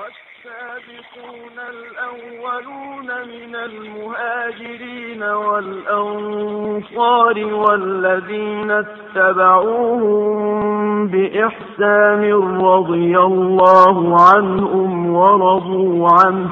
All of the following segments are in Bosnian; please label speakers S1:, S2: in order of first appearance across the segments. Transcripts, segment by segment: S1: والسابقون الأولون من المهاجرين والأنصار والذين اتبعوهم بإحسان رضي الله عنهم ورضوا عنه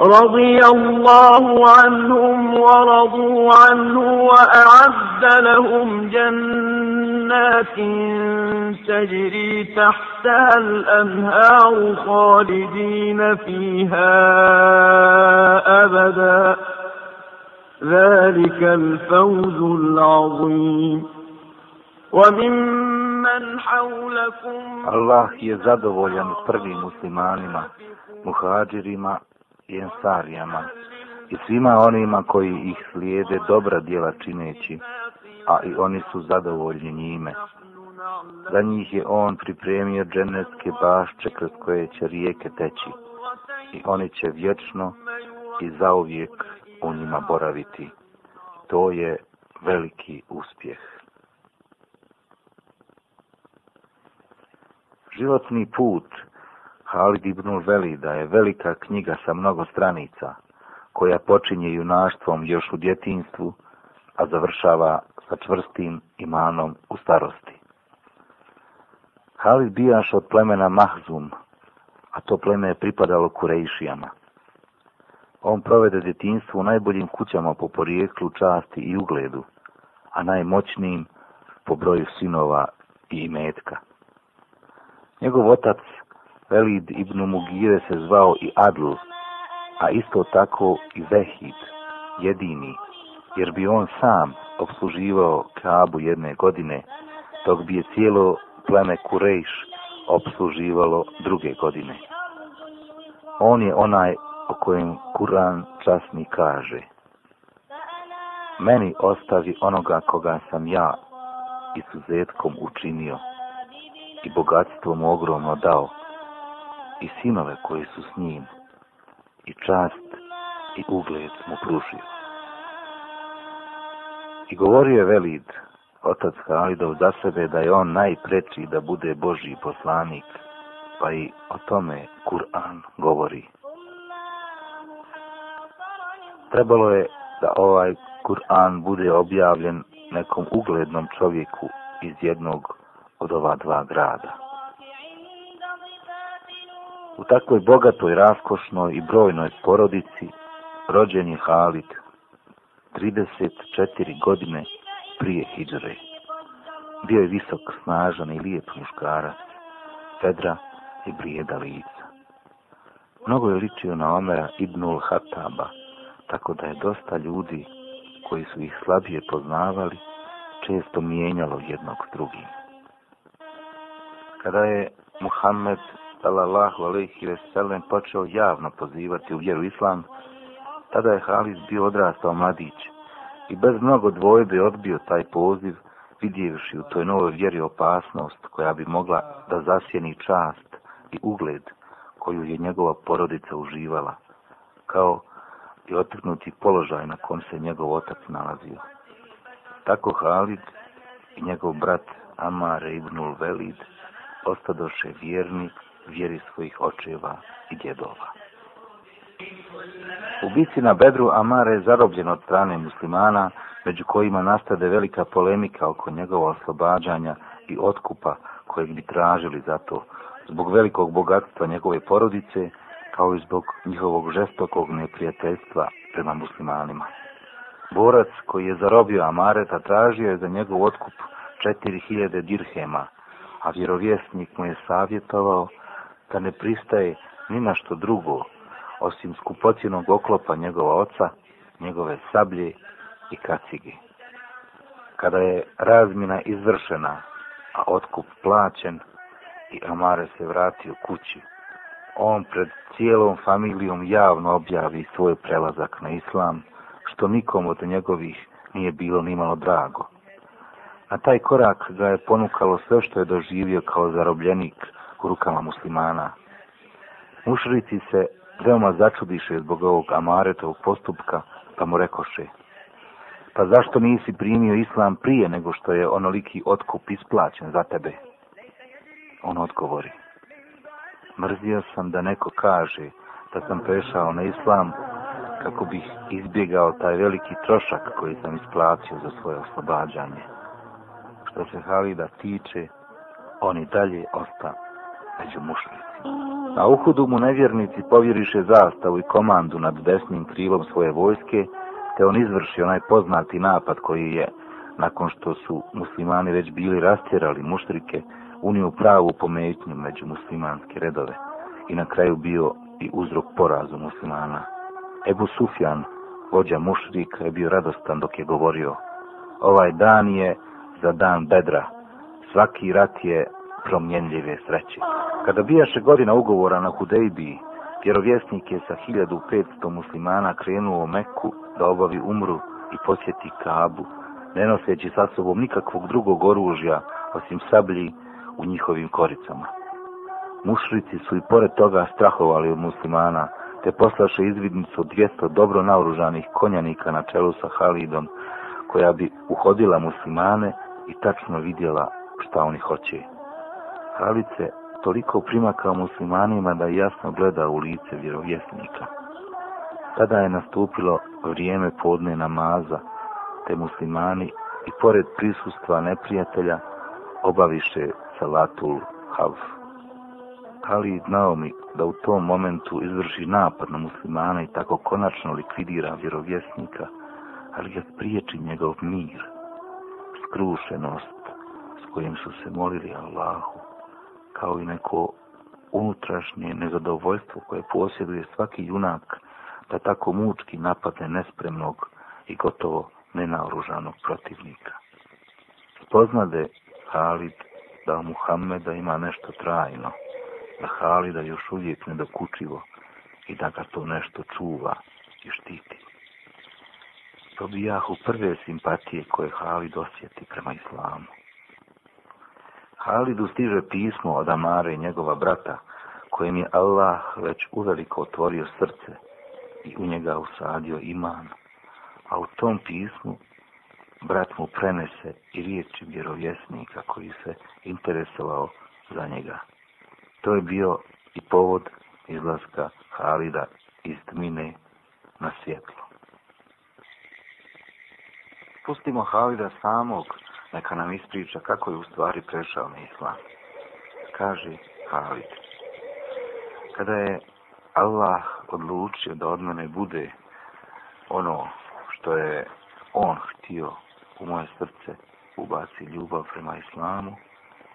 S1: رضي الله عنهم ورضوا عنه وأعد لهم جنات تجري تحت تحتها الأنهار خالدين فيها أبدا ذلك الفوز العظيم ومن من
S2: حولكم الله يزدوليا مطرقي مسلمان مهاجرين ينصارين i svima onima koji ih slijede dobra djela čineći, a i oni su zadovoljni njime. Za njih je on pripremio dženevske bašče kroz koje će rijeke teći i oni će vječno i zauvijek u njima boraviti. To je veliki uspjeh. Životni put Halid ibn Velida je velika knjiga sa mnogo stranica, koja počinje junaštvom još u djetinstvu, a završava sa čvrstim imanom u starosti. Halid bijaš od plemena Mahzum, a to pleme je pripadalo Kurejšijama. On provede djetinstvo u najboljim kućama po porijeklu, časti i ugledu, a najmoćnijim po broju sinova i imetka. Njegov otac Velid ibn Mugire se zvao i Adl, a isto tako i Zehid, jedini, jer bi on sam obsluživao Kabu jedne godine, dok bi je cijelo pleme Kurejš obsluživalo druge godine. On je onaj o kojem Kur'an časni kaže. Meni ostavi onoga koga sam ja i suzetkom učinio i bogatstvo mu ogromno dao i sinove koji su s njim i čast i ugled mu pružio. I govorio je Velid, otac Halidov za sebe da je on najpreči da bude Božji poslanik, pa i o tome Kur'an govori. Trebalo je da ovaj Kur'an bude objavljen nekom uglednom čovjeku iz jednog od ova dva grada. U takvoj bogatoj, raskošnoj i brojnoj porodici rođen je Halid 34 godine prije hijđre. Bio je visok, snažan i lijep muškarac, fedra i brijeda lica. Mnogo je ličio na Omera Ibnul Hataba, tako da je dosta ljudi koji su ih slabije poznavali, često mijenjalo jednog drugim. Kada je Muhammed sallallahu alejhi ve sellem počeo javno pozivati u vjeru islam, tada je Halid bio odrastao mladić, i bez mnogo dvojbe odbio taj poziv, vidjevši u toj novoj vjeri opasnost koja bi mogla da zasjeni čast i ugled koju je njegova porodica uživala, kao i otrgnuti položaj na kom se njegov otac nalazio. Tako Halid i njegov brat Amar ibnul Velid ostadoše vjerni vjeri svojih očeva i djedova. U bici na Bedru Amar je zarobljen od strane muslimana, među kojima nastade velika polemika oko njegova oslobađanja i otkupa kojeg bi tražili za to, zbog velikog bogatstva njegove porodice, kao i zbog njihovog žestokog neprijateljstva prema muslimanima. Borac koji je zarobio Amareta tražio je za njegov otkup 4000 dirhema, a vjerovjesnik mu je savjetovao da ne pristaje ni na što drugo, osim skupocinog oklopa njegova oca, njegove sablje i kacige. Kada je razmina izvršena, a otkup plaćen i Amare se vratio kući, on pred cijelom familijom javno objavi svoj prelazak na islam, što nikom od njegovih nije bilo nimalo drago. Na taj korak ga je ponukalo sve što je doživio kao zarobljenik u rukama muslimana. Mušrici se veoma začudiše zbog ovog amaretovog postupka, pa mu rekoše, pa zašto nisi primio islam prije nego što je onoliki otkup isplaćen za tebe? On odgovori, mrzio sam da neko kaže da sam prešao na islam kako bih izbjegao taj veliki trošak koji sam isplatio za svoje oslobađanje. Što se Halida tiče, on i dalje osta među mušnicima. A u hudu mu nevjernici povjeriše zastavu i komandu nad desnim krilom svoje vojske, te on izvrši onaj poznati napad koji je, nakon što su muslimani već bili rastjerali muštrike, unio pravu pometnju među muslimanske redove i na kraju bio i uzrok porazu muslimana. Ebu Sufjan, vođa mušrika, je bio radostan dok je govorio Ovaj dan je za dan bedra, svaki rat je promjenljive sreće. Oh. Kada bijaše godina ugovora na Hudejbiji, vjerovjesnik je sa 1500 muslimana krenuo u Meku da obavi umru i posjeti Kabu, ne noseći sa sobom nikakvog drugog oružja osim sablji u njihovim koricama. Mušrici su i pored toga strahovali od muslimana, te poslaše izvidnicu 200 dobro naoružanih konjanika na čelu sa Halidom, koja bi uhodila muslimane i tačno vidjela šta oni hoće. Halid se toliko primakao muslimanima da jasno gleda u lice vjerovjesnika. Tada je nastupilo vrijeme podne namaza, te muslimani i pored prisustva neprijatelja obaviše salatul hav. Khalid znao mi da u tom momentu izvrši napad na muslimana i tako konačno likvidira vjerovjesnika, ali ga spriječi njegov mir, skrušenost s kojim su se molili Allahu kao i neko unutrašnje nezadovoljstvo koje posjeduje svaki junak da tako mučki napadne nespremnog i gotovo nenaoružanog protivnika. Poznade Halid da Muhammeda ima nešto trajno, da Halida još uvijek nedokučivo i da ga to nešto čuva i štiti. Probijahu prve simpatije koje Halid osjeti prema islamu. Halidu stiže pismo od Amare i njegova brata, kojem je Allah već uveliko otvorio srce i u njega usadio iman. A u tom pismu brat mu prenese i riječi vjerovjesnika koji se interesovao za njega. To je bio i povod izlaska Halida iz tmine na svjetlo. Pustimo Halida samog neka nam ispriča kako je u stvari prešao na islam. Kaže Halid. Kada je Allah odlučio da od mene bude ono što je on htio u moje srce ubaci ljubav prema islamu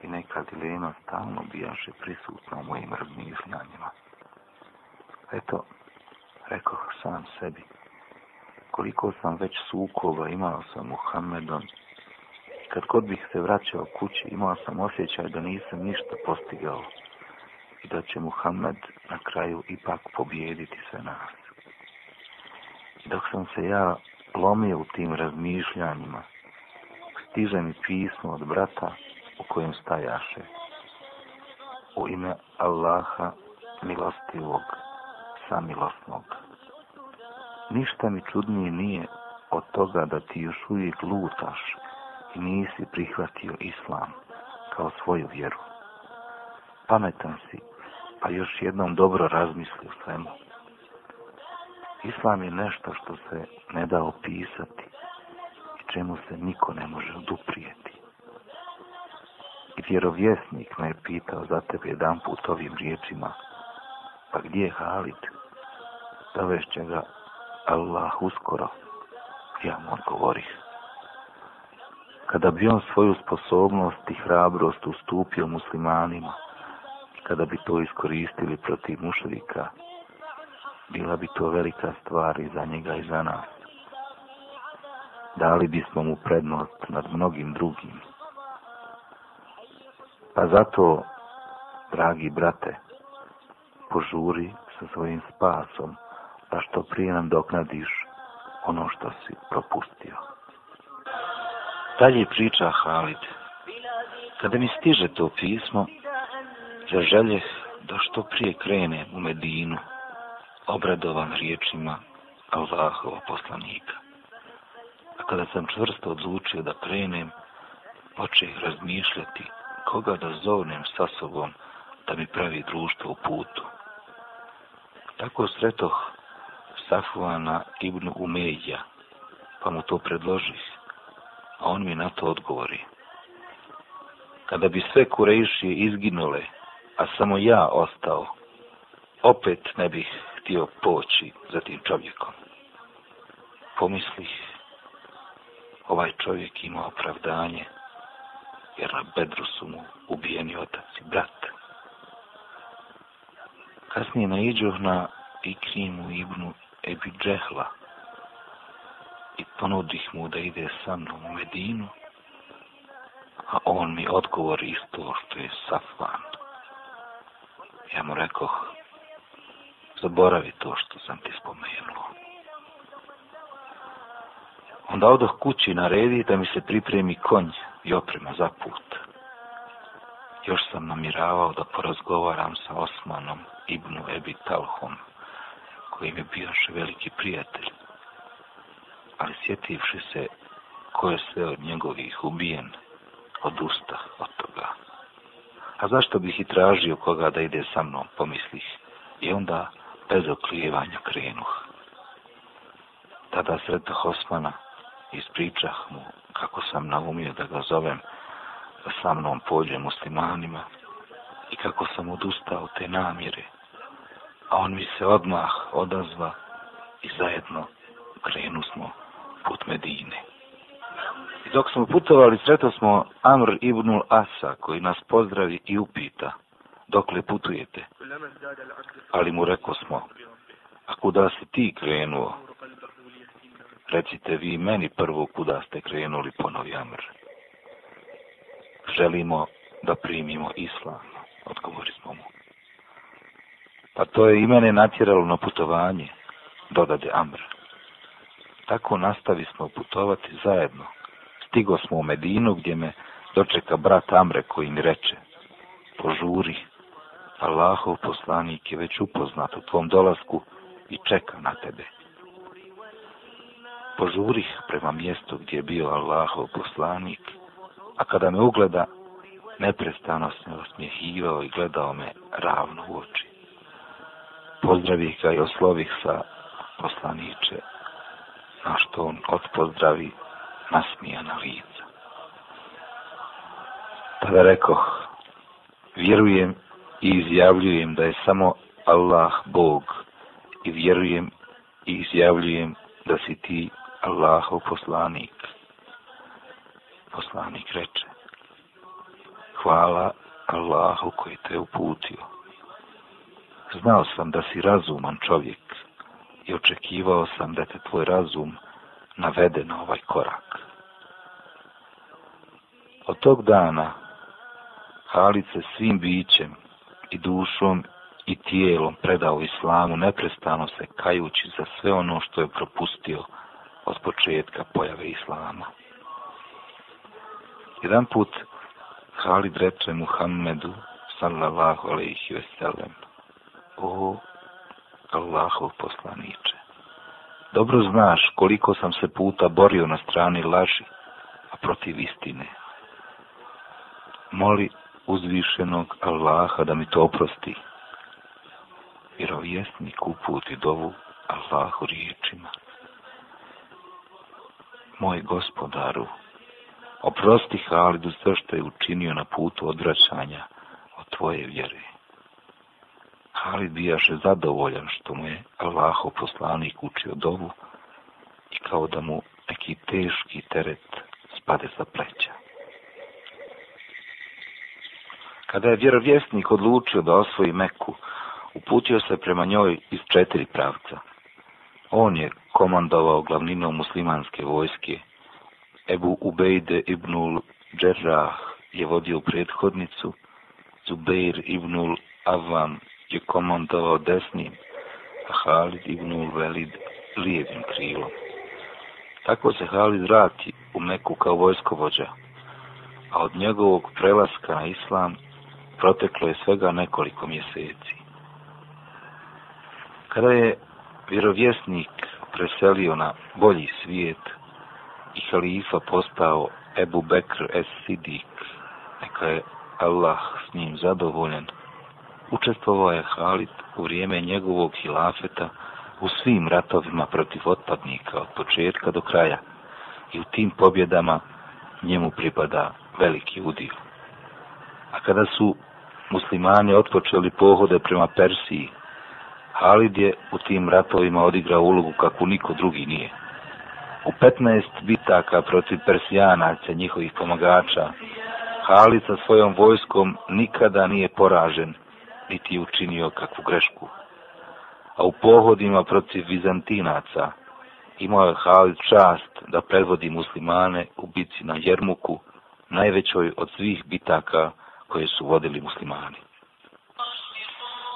S2: i neka dilema stalno bijaše prisutna u mojim razmišljanjima. Eto, rekao sam sebi, koliko sam već sukova imao sa Muhammedom kad god bih se vraćao kući, imao sam osjećaj da nisam ništa postigao i da će Muhammed na kraju ipak pobjediti sve nas. Dok sam se ja lomio u tim razmišljanjima, stiže mi pismo od brata u kojem stajaše. U ime Allaha milostivog, samilosnog. Ništa mi čudnije nije od toga da ti još uvijek lutaš nisi prihvatio islam kao svoju vjeru. Pametan si, pa još jednom dobro razmisli o svemu. Islam je nešto što se ne da opisati i čemu se niko ne može oduprijeti. I vjerovjesnik me je pitao za tebe jedan put ovim riječima, pa gdje je Halid? Zavešće ga Allah uskoro, ja mu odgovorih kada bi on svoju sposobnost i hrabrost ustupio muslimanima, kada bi to iskoristili protiv mušlika, bila bi to velika stvar i za njega i za nas. Dali bismo mu prednost nad mnogim drugim. Pa zato, dragi brate, požuri sa svojim spasom, da što prije nam doknadiš ono što si propustio. Dalje priča Halid. Kada mi stiže to pismo, za želje da što prije krene u Medinu, obradovan riječima Allahova poslanika. A kada sam čvrsto odlučio da krenem, počeh razmišljati koga da zovnem sa sobom da mi pravi društvo u putu. Tako sretoh Safuana ibn Umeja, pa mu to predložih a on mi na to odgovori. Kada bi sve kurejšije izginule, a samo ja ostao, opet ne bih htio poći za tim čovjekom. Pomislih, ovaj čovjek ima opravdanje, jer na bedru su mu ubijeni otac i brat. Kasnije naiđoh na Ikrimu Ibnu Ebi Džehla, i ponudih mu da ide sa mnom u Medinu, a on mi odgovor isto što je Safvan. Ja mu rekao, zaboravi to što sam ti spomenuo. Onda odoh kući na redi da mi se pripremi konj i oprema za put. Još sam namiravao da porazgovaram sa Osmanom Ibnu Ebi Talhom, koji mi je bio još veliki prijatelj ali sjetivši se ko je sve od njegovih ubijen, odusta od toga. A zašto bih i tražio koga da ide sa mnom, pomislih, i onda bez oklijevanja krenuh. Tada sretah Osmana, ispričah mu kako sam naumio da ga zovem sa mnom pođe muslimanima i kako sam odustao te namire, a on mi se odmah odazva i zajedno krenu smo put Medine. I dok smo putovali, sretao smo Amr ibn al-Asa, koji nas pozdravi i upita, dok li putujete? Ali mu rekao smo, a kuda si ti krenuo? Recite vi meni prvo kuda ste krenuli, ponovi Amr. Želimo da primimo islam, odgovori smo mu. Pa to je i mene natjeralo na putovanje, dodade Amr. Tako nastavi smo putovati zajedno. Stigo smo u Medinu gdje me dočeka brat Amre koji mi reče Požuri, Allahov poslanik je već upoznat u tvom dolasku i čeka na tebe. Požurih prema mjestu gdje je bio Allahov poslanik, a kada me ugleda, neprestano se osmjehivao i gledao me ravno u oči. Pozdravih ga i oslovih sa poslaniče na što on od pozdravi nasmija na lica. Tada pa rekoh, vjerujem i izjavljujem da je samo Allah Bog i vjerujem i izjavljujem da si ti Allahov poslanik. Poslanik reče, hvala Allahu koji te uputio. Znao sam da si razuman čovjek, i očekivao sam da te tvoj razum navede na ovaj korak. Od tog dana Halid se svim bićem i dušom i tijelom predao islamu neprestano se kajući za sve ono što je propustio od početka pojave islama. Jedan put Halid reče Muhammedu sallallahu alaihi ve sellem O Allahov poslaniče. Dobro znaš koliko sam se puta borio na strani laži, a protiv istine. Moli uzvišenog Allaha da mi to oprosti. Vjerovjesnik uputi dovu Allahu riječima. Moj gospodaru, oprosti Halidu sve što je učinio na putu odvraćanja od tvoje vjere. Halid bijaše zadovoljan što mu je Allaho poslanik učio dovu i kao da mu neki teški teret spade sa pleća. Kada je vjerovjesnik odlučio da osvoji Meku, uputio se prema njoj iz četiri pravca. On je komandovao glavninom muslimanske vojske. Ebu Ubejde ibnul Džerrah je vodio prethodnicu, Zubeir ibnul Avam je komandovao desnim, a Halid ibn Velid lijevim krilom. Tako se Halid vrati u Meku kao vojskovođa, a od njegovog prelaska na islam proteklo je svega nekoliko mjeseci. Kada je vjerovjesnik preselio na bolji svijet i halifa postao Ebu Bekr es Sidik, neka je Allah s njim zadovoljen, Učestvovao je Halid u vrijeme njegovog hilafeta u svim ratovima protiv otpadnika od početka do kraja i u tim pobjedama njemu pripada veliki udio. A kada su muslimani otpočeli pohode prema Persiji, Halid je u tim ratovima odigrao ulogu kakvu niko drugi nije. U 15 bitaka protiv Persijanaca njihovih pomagača, Halid sa svojom vojskom nikada nije poražen, niti je učinio kakvu grešku. A u pohodima protiv Bizantinaca imao je Halid čast da predvodi muslimane u bici na Jermuku, najvećoj od svih bitaka koje su vodili muslimani.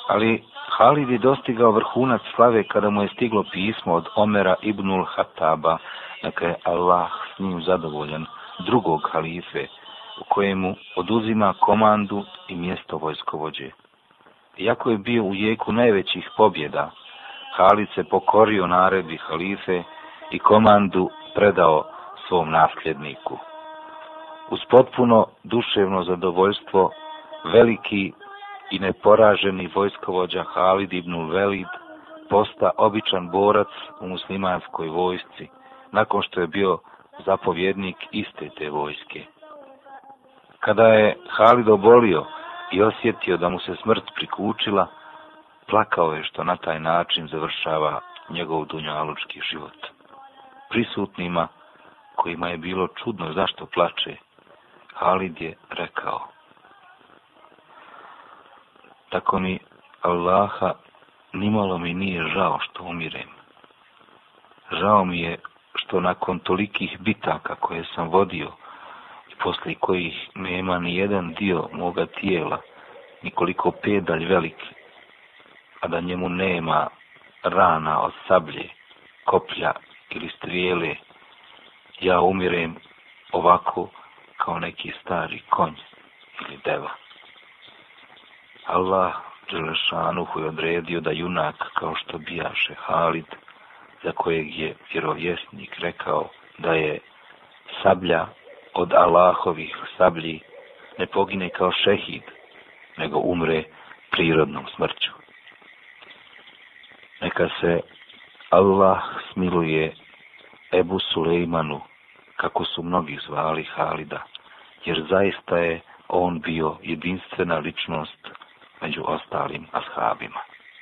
S2: Ali Halid je dostigao vrhunac slave kada mu je stiglo pismo od Omera ibnul Hataba, neka je Allah s njim zadovoljan, drugog halife, u kojemu oduzima komandu i mjesto vojskovođe. Iako je bio u jeku najvećih pobjeda, Halid se pokorio naredbi halife i komandu predao svom nasljedniku. Uz potpuno duševno zadovoljstvo, veliki i neporaženi vojskovođa Halid ibn Velid posta običan borac u muslimanskoj vojsci, nakon što je bio zapovjednik iste te vojske. Kada je Halid obolio, i osjetio da mu se smrt prikučila, plakao je što na taj način završava njegov dunjalučki život. Prisutnima, kojima je bilo čudno zašto plače, Halid je rekao, Tako mi Allaha nimalo mi nije žao što umirem. Žao mi je što nakon tolikih bitaka koje sam vodio, i posle kojih nema ni jedan dio moga tijela, nikoliko pedalj veliki, a da njemu nema rana od sablje, koplja ili strijele, ja umirem ovako kao neki stari konj ili deva. Allah Đelešanuhu je odredio da junak kao što bijaše Halid, za kojeg je vjerovjesnik rekao da je sablja od Allahovih sablji ne pogine kao šehid, nego umre prirodnom smrću. Neka se Allah smiluje Ebu Sulejmanu, kako su mnogi zvali Halida, jer zaista je on bio jedinstvena ličnost među ostalim ashabima.